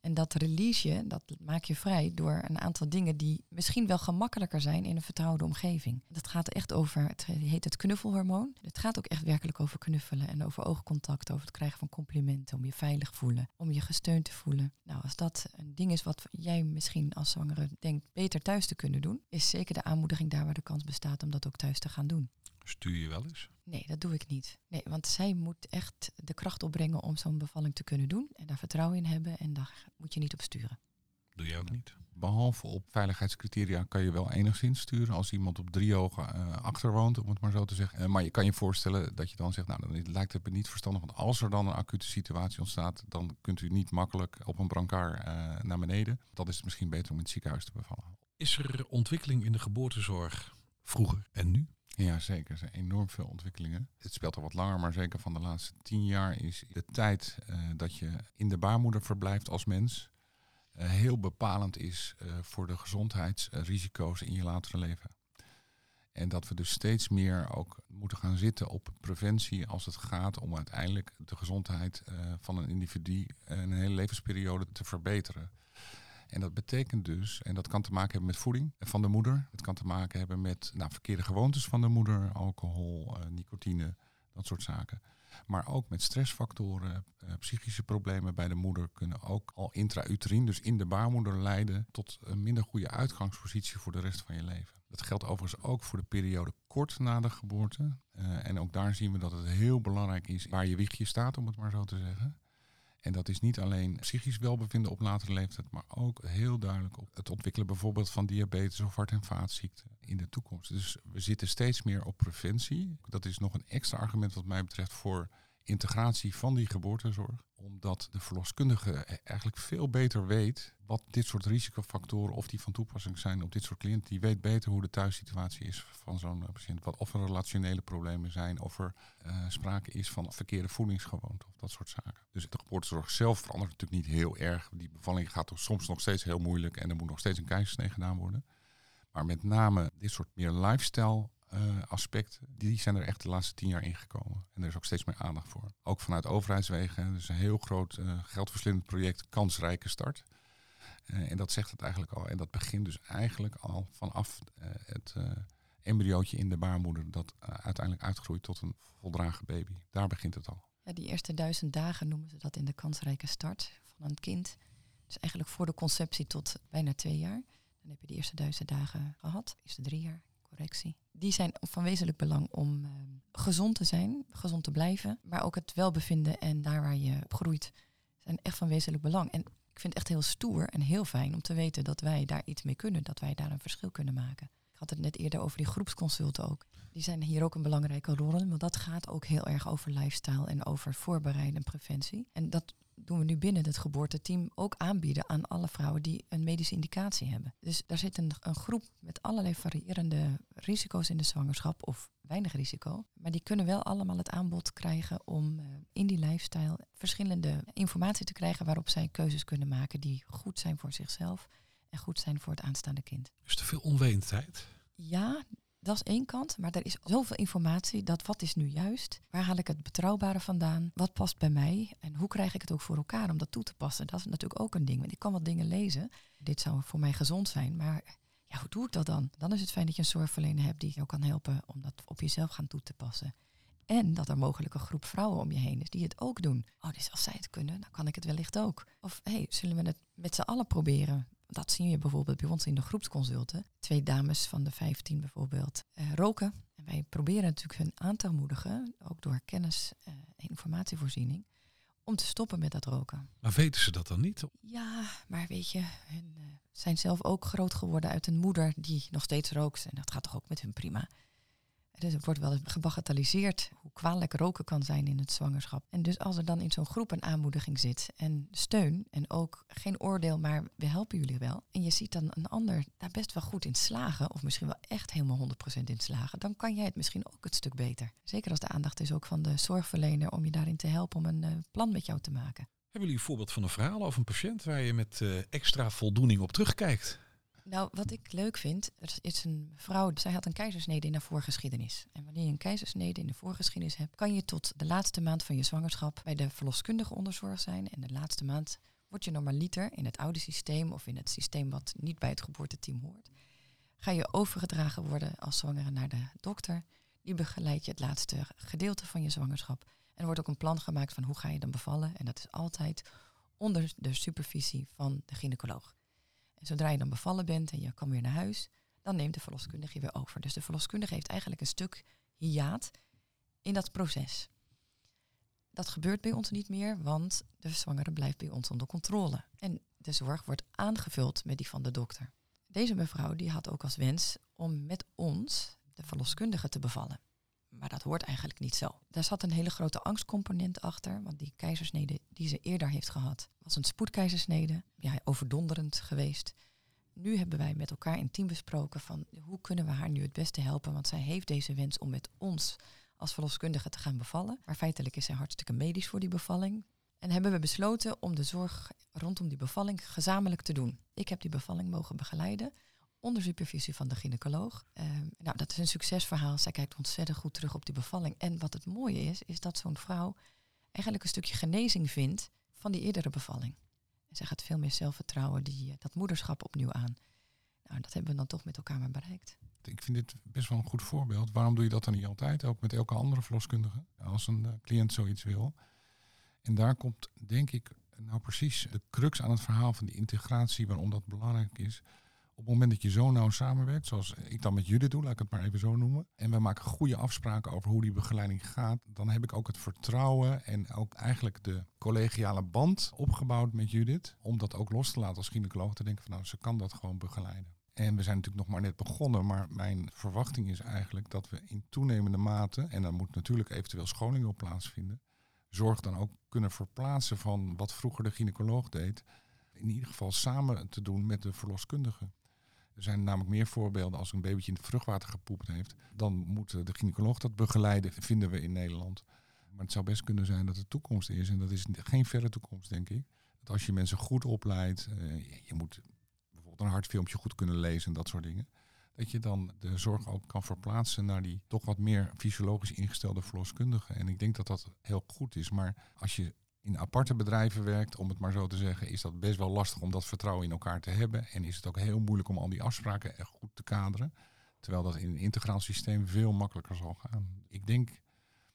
Speaker 1: En dat release je, dat maak je vrij door een aantal dingen die misschien wel gemakkelijker zijn in een vertrouwde omgeving. Dat gaat echt over, het heet het knuffelhormoon. Het gaat ook echt werkelijk over knuffelen en over oogcontact, over het krijgen van complimenten, om je veilig voelen, om je gesteund te voelen. Nou, als dat een ding is wat jij misschien als zwangere denkt beter thuis te kunnen doen, is zeker de aanmoediging daar waar de kans bestaat om dat ook thuis te gaan doen.
Speaker 3: Stuur je wel eens?
Speaker 1: Nee, dat doe ik niet. Nee, want zij moet echt de kracht opbrengen om zo'n bevalling te kunnen doen. En daar vertrouwen in hebben. En daar moet je niet op sturen.
Speaker 3: Doe je ook niet?
Speaker 2: Behalve op veiligheidscriteria kan je wel enigszins sturen als iemand op drie ogen uh, achter woont, om het maar zo te zeggen. Uh, maar je kan je voorstellen dat je dan zegt, nou dan lijkt het me niet verstandig, want als er dan een acute situatie ontstaat, dan kunt u niet makkelijk op een brancard uh, naar beneden. Dan is het misschien beter om in het ziekenhuis te bevallen.
Speaker 3: Is er ontwikkeling in de geboortezorg vroeger en nu?
Speaker 2: Ja, zeker. Er zijn enorm veel ontwikkelingen. Het speelt al wat langer, maar zeker van de laatste tien jaar is de tijd uh, dat je in de baarmoeder verblijft als mens uh, heel bepalend is uh, voor de gezondheidsrisico's in je latere leven. En dat we dus steeds meer ook moeten gaan zitten op preventie als het gaat om uiteindelijk de gezondheid van een individu een hele levensperiode te verbeteren. En dat betekent dus, en dat kan te maken hebben met voeding van de moeder. Het kan te maken hebben met nou, verkeerde gewoontes van de moeder, alcohol, uh, nicotine, dat soort zaken. Maar ook met stressfactoren, uh, psychische problemen bij de moeder kunnen ook al intrauterien, dus in de baarmoeder, leiden tot een minder goede uitgangspositie voor de rest van je leven. Dat geldt overigens ook voor de periode kort na de geboorte. Uh, en ook daar zien we dat het heel belangrijk is waar je wiegje staat, om het maar zo te zeggen. En dat is niet alleen psychisch welbevinden op latere leeftijd, maar ook heel duidelijk op het ontwikkelen bijvoorbeeld van diabetes of hart- en vaatziekten in de toekomst. Dus we zitten steeds meer op preventie. Dat is nog een extra argument wat mij betreft voor integratie van die geboortezorg. Omdat de verloskundige eigenlijk veel beter weet wat dit soort risicofactoren, of die van toepassing zijn op dit soort cliënten. Die weet beter hoe de thuissituatie is van zo'n patiënt. Wat, of er relationele problemen zijn, of er uh, sprake is van verkeerde voedingsgewoonten of dat soort zaken. Dus de geboortezorg zelf verandert natuurlijk niet heel erg. Die bevalling gaat toch soms nog steeds heel moeilijk en er moet nog steeds een keizersnee gedaan worden. Maar met name dit soort meer lifestyle uh, aspecten, die zijn er echt de laatste tien jaar ingekomen. En er is ook steeds meer aandacht voor. Ook vanuit overheidswegen. Dus een heel groot uh, geldverslindend project, kansrijke start. Uh, en dat zegt het eigenlijk al. En dat begint dus eigenlijk al vanaf het embryootje in de baarmoeder, dat uiteindelijk uitgroeit tot een voldragen baby. Daar begint het al.
Speaker 1: Ja, die eerste duizend dagen noemen ze dat in de kansrijke start van een kind. Dus eigenlijk voor de conceptie tot bijna twee jaar. Dan heb je de eerste duizend dagen gehad, eerste drie jaar correctie. Die zijn van wezenlijk belang om uh, gezond te zijn, gezond te blijven, maar ook het welbevinden en daar waar je groeit, zijn echt van wezenlijk belang. En ik vind het echt heel stoer en heel fijn om te weten dat wij daar iets mee kunnen, dat wij daar een verschil kunnen maken. Ik had het net eerder over die groepsconsulten ook. Die zijn hier ook een belangrijke rol in, want dat gaat ook heel erg over lifestyle en over voorbereiden en preventie. En dat doen we nu binnen het geboorteteam ook aanbieden aan alle vrouwen die een medische indicatie hebben. Dus daar zit een, een groep met allerlei variërende risico's in de zwangerschap of weinig risico. Maar die kunnen wel allemaal het aanbod krijgen om uh, in die lifestyle verschillende informatie te krijgen waarop zij keuzes kunnen maken die goed zijn voor zichzelf en goed zijn voor het aanstaande kind.
Speaker 3: Is er veel onwetendheid?
Speaker 1: Ja, Dat is één kant, maar er is zoveel informatie dat wat is nu juist? Waar haal ik het betrouwbare vandaan? Wat past bij mij? En hoe krijg ik het ook voor elkaar om dat toe te passen? Dat is natuurlijk ook een ding. Want ik kan wat dingen lezen. Dit zou voor mij gezond zijn, maar ja, hoe doe ik dat dan? Dan is het fijn dat je een zorgverlener hebt die jou kan helpen om dat op jezelf gaan toe te passen. En dat er mogelijk een groep vrouwen om je heen is die het ook doen. Oh, dus als zij het kunnen, dan kan ik het wellicht ook. Of hey, zullen we het met z'n allen proberen? Dat zie je bijvoorbeeld bij ons in de groepsconsulten. Twee dames van de 15 bijvoorbeeld uh, roken. En wij proberen natuurlijk hun aan te moedigen, ook door kennis en uh, informatievoorziening, om te stoppen met dat roken.
Speaker 3: Maar weten ze dat dan niet?
Speaker 1: Ja, maar weet je, hun uh, zijn zelf ook groot geworden uit een moeder die nog steeds rookt. En dat gaat toch ook met hun prima. Het wordt wel eens gebagatelliseerd hoe kwalijk roken kan zijn in het zwangerschap. En dus als er dan in zo'n groep een aanmoediging zit en steun en ook geen oordeel, maar we helpen jullie wel. En je ziet dan een ander daar best wel goed in slagen, of misschien wel echt helemaal 100% in slagen, dan kan jij het misschien ook het stuk beter. Zeker als de aandacht is ook van de zorgverlener om je daarin te helpen om een uh, plan met jou te maken.
Speaker 3: Hebben jullie een voorbeeld van een verhaal over een patiënt waar je met uh, extra voldoening op terugkijkt?
Speaker 1: Nou, wat ik leuk vind, is een vrouw, zij had een keizersnede in haar voorgeschiedenis. En wanneer je een keizersnede in de voorgeschiedenis hebt, kan je tot de laatste maand van je zwangerschap bij de verloskundige onderzorg zijn. En de laatste maand word je normaliter in het oude systeem of in het systeem wat niet bij het geboorteteam hoort. Ga je overgedragen worden als zwangere naar de dokter. Die begeleidt je het laatste gedeelte van je zwangerschap. En er wordt ook een plan gemaakt van hoe ga je dan bevallen. En dat is altijd onder de supervisie van de gynaecoloog. En zodra je dan bevallen bent en je kan weer naar huis, dan neemt de verloskundige je weer over. Dus de verloskundige heeft eigenlijk een stuk hiaat in dat proces. Dat gebeurt bij ons niet meer, want de zwangere blijft bij ons onder controle. En de zorg wordt aangevuld met die van de dokter. Deze mevrouw die had ook als wens om met ons, de verloskundige, te bevallen. Maar dat hoort eigenlijk niet zo. Daar zat een hele grote angstcomponent achter. Want die keizersnede die ze eerder heeft gehad, was een spoedkeizersnede. Ja, overdonderend geweest. Nu hebben wij met elkaar in team besproken van hoe kunnen we haar nu het beste helpen. Want zij heeft deze wens om met ons als verloskundige te gaan bevallen. Maar feitelijk is zij hartstikke medisch voor die bevalling. En hebben we besloten om de zorg rondom die bevalling gezamenlijk te doen. Ik heb die bevalling mogen begeleiden onder supervisie van de gynaecoloog. Uh, nou, dat is een succesverhaal. Zij kijkt ontzettend goed terug op die bevalling. En wat het mooie is, is dat zo'n vrouw eigenlijk een stukje genezing vindt van die eerdere bevalling. En zij gaat veel meer zelfvertrouwen, die, dat moederschap opnieuw aan. Nou, dat hebben we dan toch met elkaar maar bereikt.
Speaker 2: Ik vind dit best wel een goed voorbeeld. Waarom doe je dat dan niet altijd? Ook met elke andere verloskundige, als een uh, cliënt zoiets wil. En daar komt, denk ik, nou precies de crux aan het verhaal van die integratie, waarom dat belangrijk is op het moment dat je zo nauw samenwerkt, zoals ik dan met Judith doe, laat ik het maar even zo noemen, en we maken goede afspraken over hoe die begeleiding gaat, dan heb ik ook het vertrouwen en ook eigenlijk de collegiale band opgebouwd met Judith, om dat ook los te laten als gynaecoloog, te denken van nou, ze kan dat gewoon begeleiden. En we zijn natuurlijk nog maar net begonnen, maar mijn verwachting is eigenlijk dat we in toenemende mate, en dan moet natuurlijk eventueel scholing op plaatsvinden, zorg dan ook kunnen verplaatsen van wat vroeger de gynaecoloog deed, in ieder geval samen te doen met de verloskundige. Er zijn namelijk meer voorbeelden als een babytje in het vruchtwater gepoept heeft. Dan moet de gynaecoloog dat begeleiden, vinden we in Nederland. Maar het zou best kunnen zijn dat het toekomst is. En dat is geen verre toekomst, denk ik. Dat als je mensen goed opleidt, uh, je moet bijvoorbeeld een hartfilmpje goed kunnen lezen en dat soort dingen. Dat je dan de zorg ook kan verplaatsen naar die toch wat meer fysiologisch ingestelde verloskundigen. En ik denk dat dat heel goed is. Maar als je in aparte bedrijven werkt, om het maar zo te zeggen, is dat best wel lastig om dat vertrouwen in elkaar te hebben. En is het ook heel moeilijk om al die afspraken echt goed te kaderen. Terwijl dat in een integraal systeem veel makkelijker zal gaan. Ik denk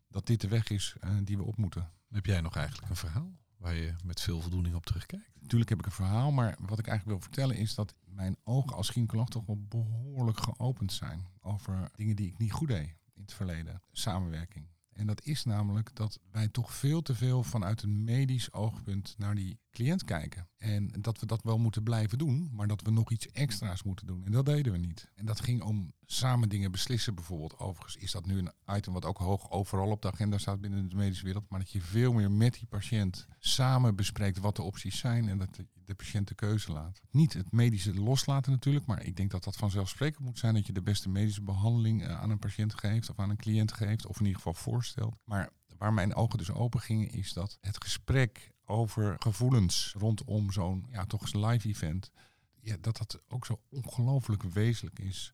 Speaker 2: dat dit de weg is uh, die we op moeten.
Speaker 3: Heb jij nog eigenlijk een verhaal waar je met veel voldoening op terugkijkt?
Speaker 2: Natuurlijk heb ik een verhaal, maar wat ik eigenlijk wil vertellen is dat mijn ogen als gynaecoloog toch wel behoorlijk geopend zijn over dingen die ik niet goed deed in het verleden. Samenwerking. En dat is namelijk dat wij toch veel te veel vanuit een medisch oogpunt naar die cliënt kijken. En dat we dat wel moeten blijven doen, maar dat we nog iets extra's moeten doen. En dat deden we niet. En dat ging om samen dingen beslissen bijvoorbeeld. Overigens is dat nu een item wat ook hoog overal op de agenda staat binnen de medische wereld. Maar dat je veel meer met die patiënt samen bespreekt wat de opties zijn en dat de patiënt de keuze laat. Niet het medische loslaten natuurlijk, maar ik denk dat dat vanzelfsprekend moet zijn dat je de beste medische behandeling eh, aan een patiënt geeft of aan een cliënt geeft of in ieder geval voorstelt. Maar waar mijn ogen dus open gingen is dat het gesprek over gevoelens rondom zo'n ja, toch live event, ja, dat dat ook zo ongelooflijk wezenlijk is.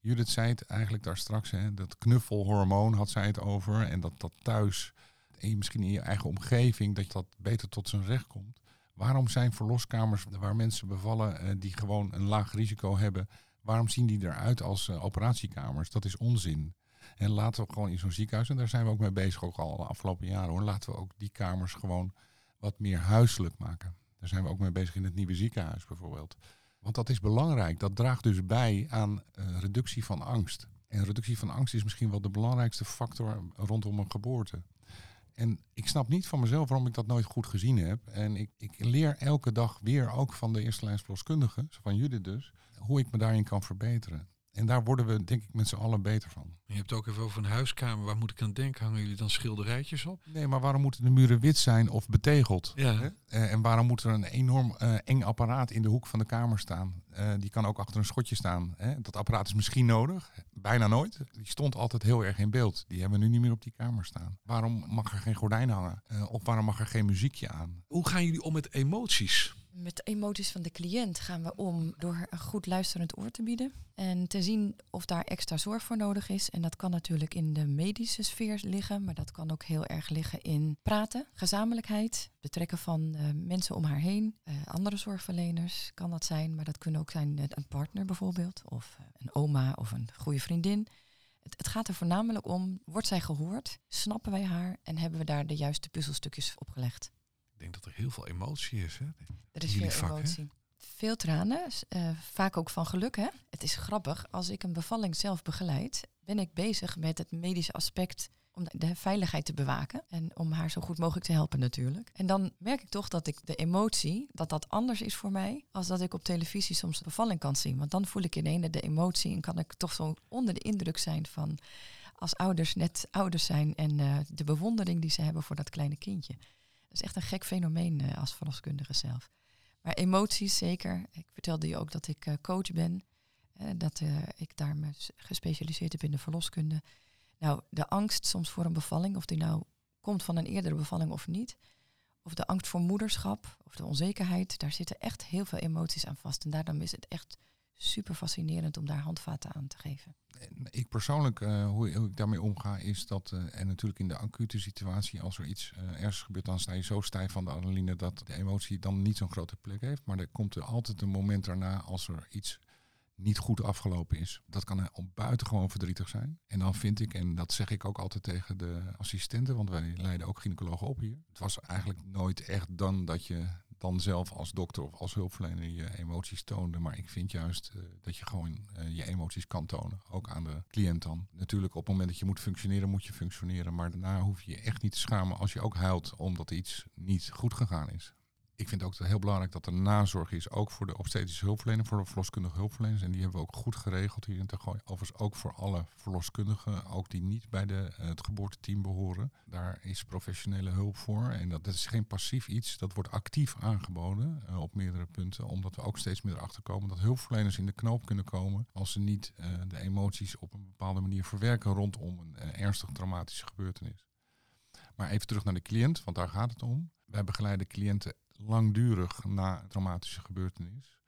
Speaker 2: Judith zei het eigenlijk daar straks, hè, dat knuffelhormoon had zij het over. En dat dat thuis, en misschien in je eigen omgeving, dat dat beter tot zijn recht komt. Waarom zijn verloskamers waar mensen bevallen eh, die gewoon een laag risico hebben, waarom zien die eruit als eh, operatiekamers? Dat is onzin. En laten we gewoon in zo'n ziekenhuis, en daar zijn we ook mee bezig, ook al de afgelopen jaren hoor, laten we ook die kamers gewoon wat meer huiselijk maken. Daar zijn we ook mee bezig in het nieuwe ziekenhuis bijvoorbeeld. Want dat is belangrijk. Dat draagt dus bij aan uh, reductie van angst. En reductie van angst is misschien wel de belangrijkste factor rondom een geboorte. En ik snap niet van mezelf waarom ik dat nooit goed gezien heb. En ik, ik leer elke dag weer ook van de eerste lijnsverloskundigen, van jullie dus, hoe ik me daarin kan verbeteren. En daar worden we denk ik met z'n allen beter van.
Speaker 3: Je hebt ook even over een huiskamer. Waar moet ik aan denken? Hangen jullie dan schilderijtjes op?
Speaker 2: Nee, maar waarom moeten de muren wit zijn of betegeld?
Speaker 3: Ja.
Speaker 2: Uh, en waarom moet er een enorm uh, eng apparaat in de hoek van de kamer staan? Uh, die kan ook achter een schotje staan. Hè? Dat apparaat is misschien nodig, bijna nooit. Die stond altijd heel erg in beeld. Die hebben we nu niet meer op die kamer staan. Waarom mag er geen gordijn hangen? of waarom mag er geen muziekje aan?
Speaker 3: Hoe gaan jullie om met emoties?
Speaker 1: Met de emoties van de cliënt gaan we om door een goed luisterend oor te bieden. En te zien of daar extra zorg voor nodig is. En dat kan natuurlijk in de medische sfeer liggen, maar dat kan ook heel erg liggen in praten, gezamenlijkheid, betrekken van uh, mensen om haar heen. Uh, andere zorgverleners kan dat zijn, maar dat kunnen ook zijn uh, een partner bijvoorbeeld, of een oma of een goede vriendin. Het, het, gaat er voornamelijk om, wordt zij gehoord? Snappen wij haar en hebben we daar de juiste puzzelstukjes op gelegd?
Speaker 3: Ik denk dat er heel veel emotie is. Hè?
Speaker 1: Er is veel vak, emotie. Hè? Veel tranen, uh, vaak ook van geluk. Hè? Het is grappig, als ik een bevalling zelf begeleid, ben ik bezig met het medische aspect om de veiligheid te bewaken en om haar zo goed mogelijk te helpen natuurlijk. En dan merk ik toch dat ik de emotie, dat dat anders is voor mij, als dat ik op televisie soms de bevalling kan zien. Want dan voel ik in ene de emotie en kan ik toch zo onder de indruk zijn van als ouders net ouders zijn en uh, de bewondering die ze hebben voor dat kleine kindje. Is echt een gek fenomeen uh, als verloskundige zelf. Maar emoties zeker. Ik vertelde je ook dat ik uh, coach ben. Uh, dat ik daar me gespecialiseerd heb in de verloskunde. Nou, de angst soms voor een bevalling, of die nou komt van een eerdere bevalling of niet. Of de angst voor moederschap, of de onzekerheid. Daar zitten echt heel veel emoties aan vast. En daarom is het echt super fascinerend om daar handvaten aan te geven.
Speaker 2: Ik persoonlijk, uh, hoe, ik daarmee omga, is dat, uh, en natuurlijk in de acute situatie, als er iets uh, ergens gebeurt, dan sta je zo stijf van de adrenaline dat de emotie dan niet zo'n grote plek heeft. Maar er komt er altijd een moment daarna als er iets niet goed afgelopen is. Dat kan buitengewoon verdrietig zijn. En dan vind ik, en dat zeg ik ook altijd tegen de assistenten, want wij leiden ook gynaecologen op hier. Het was eigenlijk nooit echt dan dat je dan zelf als dokter of als hulpverlener je emoties toonde. Maar ik vind juist uh, dat je gewoon uh, je emoties kan tonen. Ook aan de cliënt dan. Natuurlijk op het moment dat je moet functioneren, moet je functioneren. Maar daarna hoef je je echt niet te schamen als je ook huilt omdat iets niet goed gegaan is ik vind ook heel belangrijk dat er nazorg is, ook voor de obstetrische hulpverleners, voor de verloskundige hulpverleners. En die hebben we ook goed geregeld hier in Tergooi. Overigens ook voor alle verloskundigen, ook die niet bij de, uh, het geboorteteam behoren. Daar is professionele hulp voor. En dat, is geen passief iets, dat wordt actief aangeboden uh, op meerdere punten. Omdat we ook steeds meer erachter komen dat hulpverleners in de knoop kunnen komen als ze niet uh, de emoties op een bepaalde manier verwerken rondom een ernstig traumatische gebeurtenis. Maar even terug naar de cliënt, want daar gaat het om. Wij begeleiden cliënten langdurig na een traumatische gebeurtenis.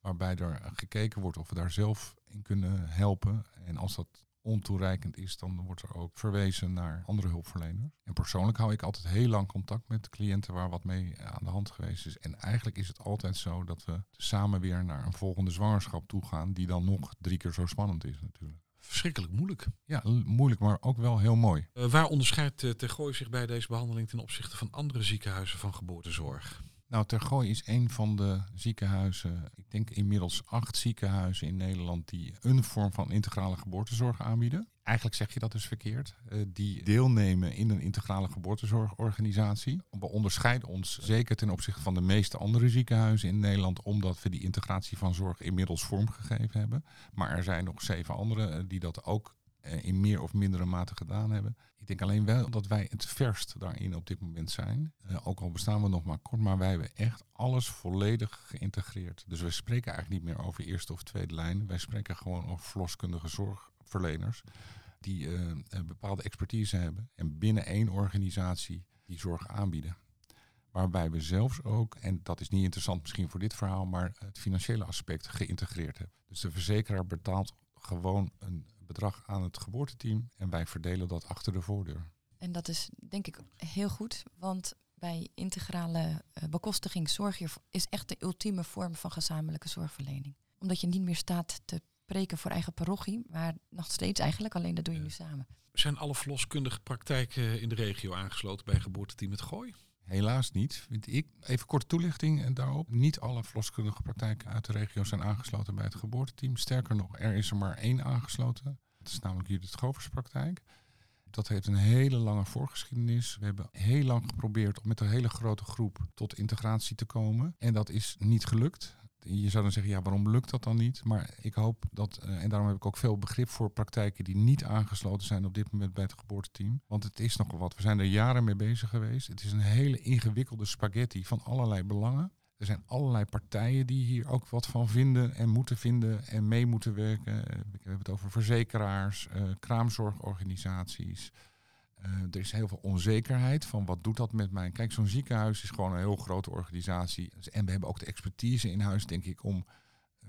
Speaker 2: Waarbij er gekeken wordt of we daar zelf in kunnen helpen. En als dat ontoereikend is, dan wordt er ook verwezen naar andere hulpverleners. En persoonlijk hou ik altijd heel lang contact met cliënten waar wat mee aan de hand geweest is. En eigenlijk is het altijd zo dat we samen weer naar een volgende zwangerschap toe gaan, die dan nog drie keer zo spannend is natuurlijk.
Speaker 3: Verschrikkelijk moeilijk.
Speaker 2: Ja, moeilijk, maar ook wel heel mooi.
Speaker 3: Uh, waar onderscheidt uh, Tergooi zich bij deze behandeling ten opzichte van andere ziekenhuizen van geboortezorg?
Speaker 2: Nou, Tergooi is een van de ziekenhuizen, ik denk inmiddels acht ziekenhuizen in Nederland die een vorm van integrale geboortezorg aanbieden. Eigenlijk zeg je dat dus verkeerd. Uh, die deelnemen in een integrale geboortezorgorganisatie. We onderscheiden ons zeker ten opzichte van de meeste andere ziekenhuizen in Nederland, omdat we die integratie van zorg inmiddels vormgegeven hebben. Maar er zijn nog zeven andere uh, die dat ook in meer of mindere mate gedaan hebben. Ik denk alleen wel dat wij het verst daarin op dit moment zijn. Uh, ook al bestaan we nog maar kort, maar wij hebben echt alles volledig geïntegreerd. Dus we spreken eigenlijk niet meer over eerste of tweede lijn. Wij spreken gewoon over verloskundige zorgverleners die uh, een bepaalde expertise hebben en binnen één organisatie die zorg aanbieden. Waarbij we zelfs ook, en dat is niet interessant misschien voor dit verhaal, maar het financiële aspect geïntegreerd hebben. Dus de verzekeraar betaalt gewoon een bedrag aan het geboorteteam en wij verdelen dat achter de voordeur.
Speaker 1: En dat is denk ik heel goed, want bij integrale uh, bekostiging zorg je is echt de ultieme vorm van gezamenlijke zorgverlening. Omdat je niet meer staat te preken voor eigen parochie, maar nog steeds eigenlijk, alleen dat doe je nu samen.
Speaker 3: Zijn alle verloskundige praktijken in de regio aangesloten bij geboorteteam het Gooi?
Speaker 2: Helaas niet, vind ik. Even korte toelichting daarop. Niet alle verloskundige praktijken uit de regio zijn aangesloten bij het geboorteteam. Sterker nog, er is er maar één aangesloten. Dat is namelijk Judith Govers praktijk. Dat heeft een hele lange voorgeschiedenis. We hebben heel lang geprobeerd om met een hele grote groep tot integratie te komen. En dat is niet gelukt je zou dan zeggen, ja, waarom lukt dat dan niet? Maar ik hoop dat, uh, en daarom heb ik ook veel begrip voor praktijken die niet aangesloten zijn op dit moment bij het geboorteteam. Want het is nogal wat. We zijn er jaren mee bezig geweest. Het is een hele ingewikkelde spaghetti van allerlei belangen. Er zijn allerlei partijen die hier ook wat van vinden en moeten vinden en mee moeten werken. Eh, ik heb het over verzekeraars, uh, kraamzorgorganisaties, uh, er is heel veel onzekerheid van wat doet dat met mij. Kijk, zo'n ziekenhuis is gewoon een heel grote organisatie. En we hebben ook de expertise in huis, denk ik, om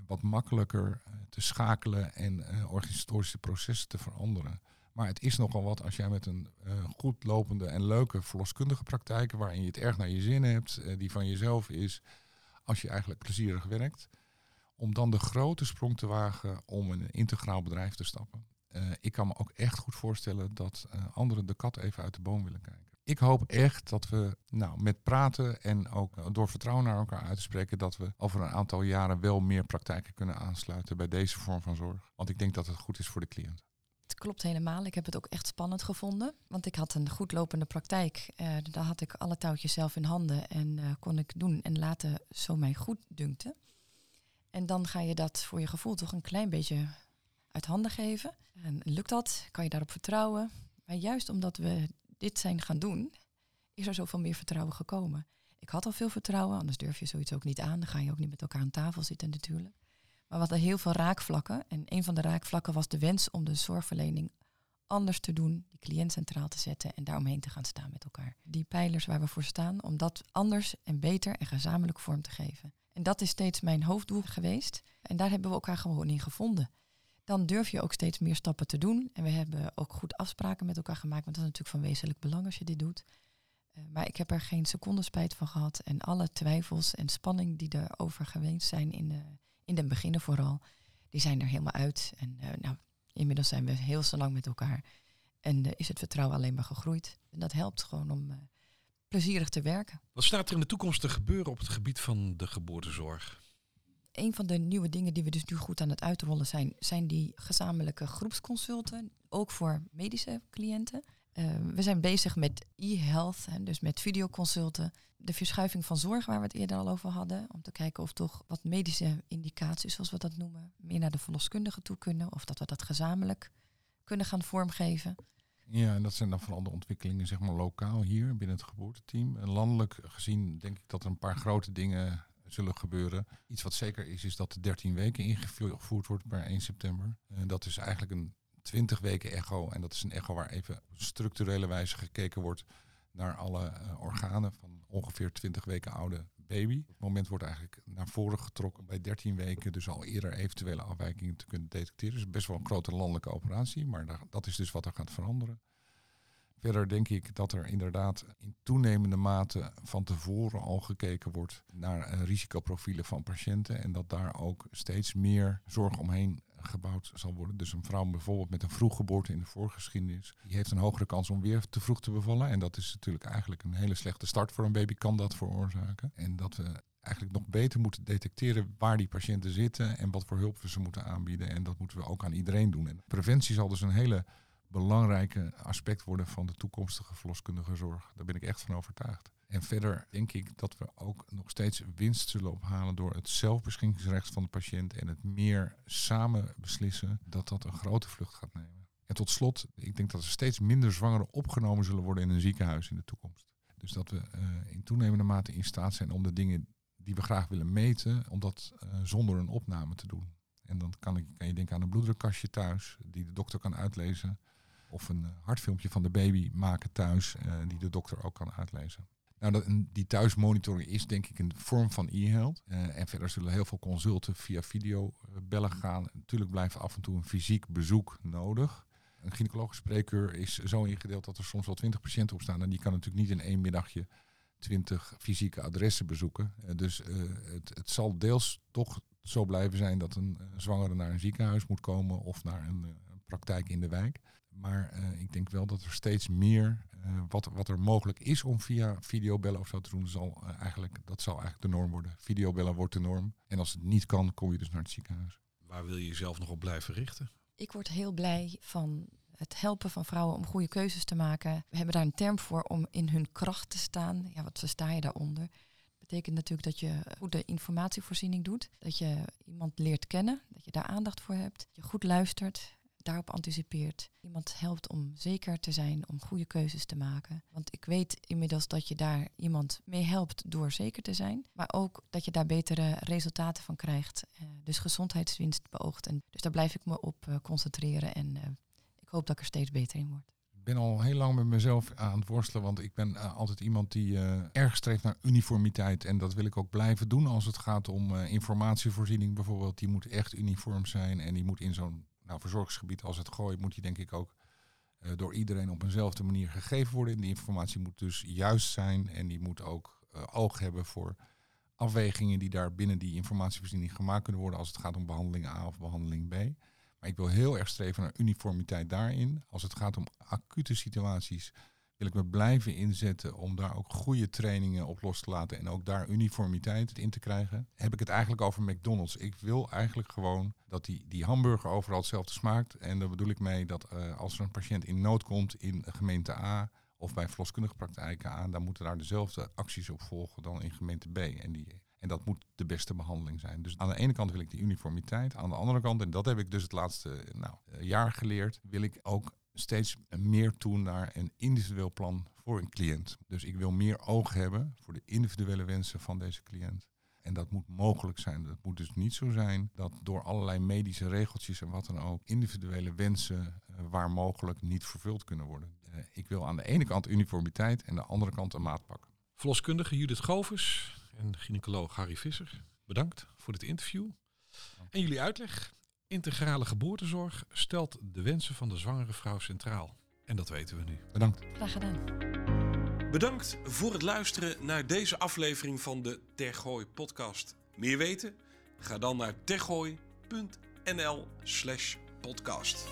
Speaker 2: wat makkelijker uh, te schakelen en organisatorische processen te veranderen. Maar het is nogal wat als jij met een goed lopende en leuke verloskundige praktijk, waarin je het erg naar je zin hebt, die van jezelf is, als je eigenlijk plezierig werkt, om dan de grote sprong te wagen om in een integraal bedrijf te stappen. Uh, ik kan me ook echt goed voorstellen dat uh, anderen de kat even uit de boom willen kijken. Ik hoop echt dat we nou, met praten en ook door vertrouwen naar elkaar uit te spreken, dat we over een aantal jaren wel meer praktijken kunnen aansluiten bij deze vorm van zorg. Want ik denk dat het goed is voor de cliënt.
Speaker 1: Het klopt helemaal. Ik heb het ook echt spannend gevonden. Want ik had een goed lopende praktijk. Daar had ik alle touwtjes zelf in handen en kon ik doen en laten zo mij goed dunkte. En dan ga je dat voor je gevoel toch een klein beetje handen geven. En lukt dat? Kan je daarop vertrouwen? Maar juist omdat we dit zijn gaan doen, is er zoveel meer vertrouwen gekomen. Ik had al veel vertrouwen, anders durf je zoiets ook niet aan. Dan ga je ook niet met elkaar aan tafel zitten natuurlijk. Maar we hadden heel veel raakvlakken. En een van de raakvlakken was de wens om de zorgverlening anders te doen, die cliënt centraal te zetten en daaromheen te gaan staan met elkaar. Die pijlers waar we voor staan, om dat anders en beter en gezamenlijk vorm te geven. En dat is steeds mijn hoofddoel geweest. En daar hebben we elkaar gewoon in gevonden dan durf je ook steeds meer stappen te doen. En we hebben ook goed afspraken met elkaar gemaakt, want dat is natuurlijk van wezenlijk belang als je dit doet. Uh, maar ik heb er geen seconde spijt van gehad. En alle twijfels en spanning die er over geweest zijn in de, in de beginnen vooral, die zijn er helemaal uit. En uh, nou, inmiddels zijn we heel zo lang met elkaar. En uh, is het vertrouwen alleen maar gegroeid. En dat helpt gewoon om plezierig te werken.
Speaker 3: Wat staat er in de toekomst te gebeuren op het gebied van de geboortezorg?
Speaker 1: Een van de nieuwe dingen die we dus nu goed aan het uitrollen zijn, zijn die gezamenlijke groepsconsulten, ook voor medische cliënten. Uh, we zijn bezig met e-health, dus met videoconsulten. De verschuiving van zorg, waar we het eerder al over hadden. Om te kijken of toch wat medische indicaties, zoals we dat noemen, meer naar de verloskundige toe kunnen. Of dat we dat gezamenlijk kunnen gaan vormgeven.
Speaker 2: Ja, en dat zijn dan vooral de ontwikkelingen, zeg maar, lokaal hier binnen het geboorteteam. En landelijk gezien denk ik dat er een paar grote dingen zullen gebeuren. Iets wat zeker is, is dat de 13 weken ingevoerd wordt per 1 september. Dat is eigenlijk een 20 weken echo. En dat is een echo waar even op structurele wijze gekeken wordt naar alle uh, organen van ongeveer 20 weken oude baby. Op het moment wordt eigenlijk naar voren getrokken bij 13 weken, dus al eerder eventuele afwijkingen te kunnen detecteren. Dus best wel een grote landelijke operatie, maar dat is dus wat er gaat veranderen. Verder denk ik dat er inderdaad in toenemende mate van tevoren al gekeken wordt naar eh, risicoprofielen van patiënten en dat daar ook steeds meer zorg omheen gebouwd zal worden. Dus een vrouw bijvoorbeeld met een vroeggeboorte in de voorgeschiedenis, die heeft een hogere kans om weer te vroeg te bevallen. En dat is natuurlijk eigenlijk een hele slechte start voor een baby, kan dat veroorzaken. En dat we eigenlijk nog beter moeten detecteren waar die patiënten zitten en wat voor hulp we ze moeten aanbieden. En dat moeten we ook aan iedereen doen. En preventie zal dus een hele belangrijke aspect worden van de toekomstige verloskundige zorg. Daar ben ik echt van overtuigd. En verder denk ik dat we ook nog steeds winst zullen ophalen door het zelfbeschikkingsrecht van de patiënt en het meer samen beslissen dat dat een grote vlucht gaat nemen. En tot slot, ik denk dat er steeds minder zwangeren opgenomen zullen worden in een ziekenhuis in de toekomst. Dus dat we uh, in toenemende mate in staat zijn om de dingen die we graag willen meten, om dat uh, zonder een opname te doen. En dan kan, ik, kan je denken aan een bloeddrukkastje thuis, die de dokter kan uitlezen. Of een eh, hartfilmpje van de baby maken thuis, uh, die de dokter ook kan uitlezen. Nou, dat, die thuismonitoring is denk ik een vorm van e-health. Uh, en verder zullen heel veel consulten via videobellen gaan. Natuurlijk blijft af en toe een fysiek bezoek nodig. Een gynaecologische spreekuur is zo ingedeeld dat er soms wel 20 patiënten op staan. En die kan natuurlijk niet in één middagje 20 fysieke adressen bezoeken. Dus het, het, zal deels toch zo blijven zijn dat een zwangere naar een ziekenhuis moet komen of naar een praktijk in de wijk. Maar uh, ik denk wel dat er steeds meer, uh, wat, wat er mogelijk is om via videobellen of zo te doen, zal, uh, eigenlijk, dat zal eigenlijk de norm worden. Videobellen wordt de norm. En als het niet kan, kom je dus naar het ziekenhuis.
Speaker 3: Waar wil je jezelf nog op blijven richten?
Speaker 1: Ik word heel blij van het helpen van vrouwen om goede keuzes te maken. We hebben daar een term voor om in hun kracht te staan. Ja, wat versta je daaronder? Dat betekent natuurlijk dat je goede informatievoorziening doet. Dat je iemand leert kennen, dat je daar aandacht voor hebt. Dat je goed luistert, daarop anticipeert. Iemand helpt om zeker te zijn, om goede keuzes te maken. Want ik weet inmiddels dat je daar iemand mee helpt door zeker te zijn. Maar ook dat je daar betere resultaten van krijgt. Uh, dus gezondheidswinst beoogt. En dus daar blijf ik me op uh, concentreren. En uh, ik hoop dat er steeds beter in word.
Speaker 2: Ik ben al heel lang met mezelf aan het worstelen, want ik ben altijd iemand die erg streeft naar uniformiteit. En dat wil ik ook blijven doen als het gaat om informatievoorziening bijvoorbeeld. Die moet echt uniform zijn en die moet in zo'n nou, verzorgingsgebied als het gooi, moet die denk ik ook uh, door iedereen op eenzelfde manier gegeven worden. En die informatie moet dus juist zijn en die moet ook uh, oog hebben voor afwegingen die daar binnen die informatievoorziening gemaakt kunnen worden als het gaat om behandeling A of behandeling B. Maar ik wil heel erg streven naar uniformiteit daarin. Als het gaat om acute situaties wil ik me blijven inzetten om daar ook goede trainingen op los te laten en ook daar uniformiteit in te krijgen. Heb ik het eigenlijk over McDonald's. Ik wil eigenlijk gewoon dat die, die hamburger overal hetzelfde smaakt. En daar bedoel ik mee dat uh, als er een patiënt in nood komt in gemeente A of bij verloskundige praktijken A, dan moeten daar dezelfde acties op volgen dan in gemeente B. En, die, en dat moet de beste behandeling zijn. Dus aan de ene kant wil ik die uniformiteit. Aan de andere kant, en dat heb ik dus het laatste nou, jaar geleerd, wil ik ook steeds meer toe naar een individueel plan voor een cliënt. Dus ik wil meer oog hebben voor de individuele wensen van deze cliënt. En dat moet mogelijk zijn. Dat moet dus niet zo zijn dat door allerlei medische regeltjes en wat dan ook individuele wensen uh, waar mogelijk niet vervuld kunnen worden. Uh, ik wil aan de ene kant uniformiteit en aan de andere kant een maatpak.
Speaker 3: Verloskundige Judith Govers en gynaecoloog Harry Visser, bedankt voor dit interview. En jullie uitleg. Integrale geboortezorg stelt de wensen van de zwangere vrouw centraal. En dat weten we nu.
Speaker 2: Bedankt.
Speaker 1: Graag gedaan.
Speaker 3: Bedankt voor het luisteren naar deze aflevering van de Tergooi podcast. Meer weten? Ga dan naar tergooi.nl slash podcast.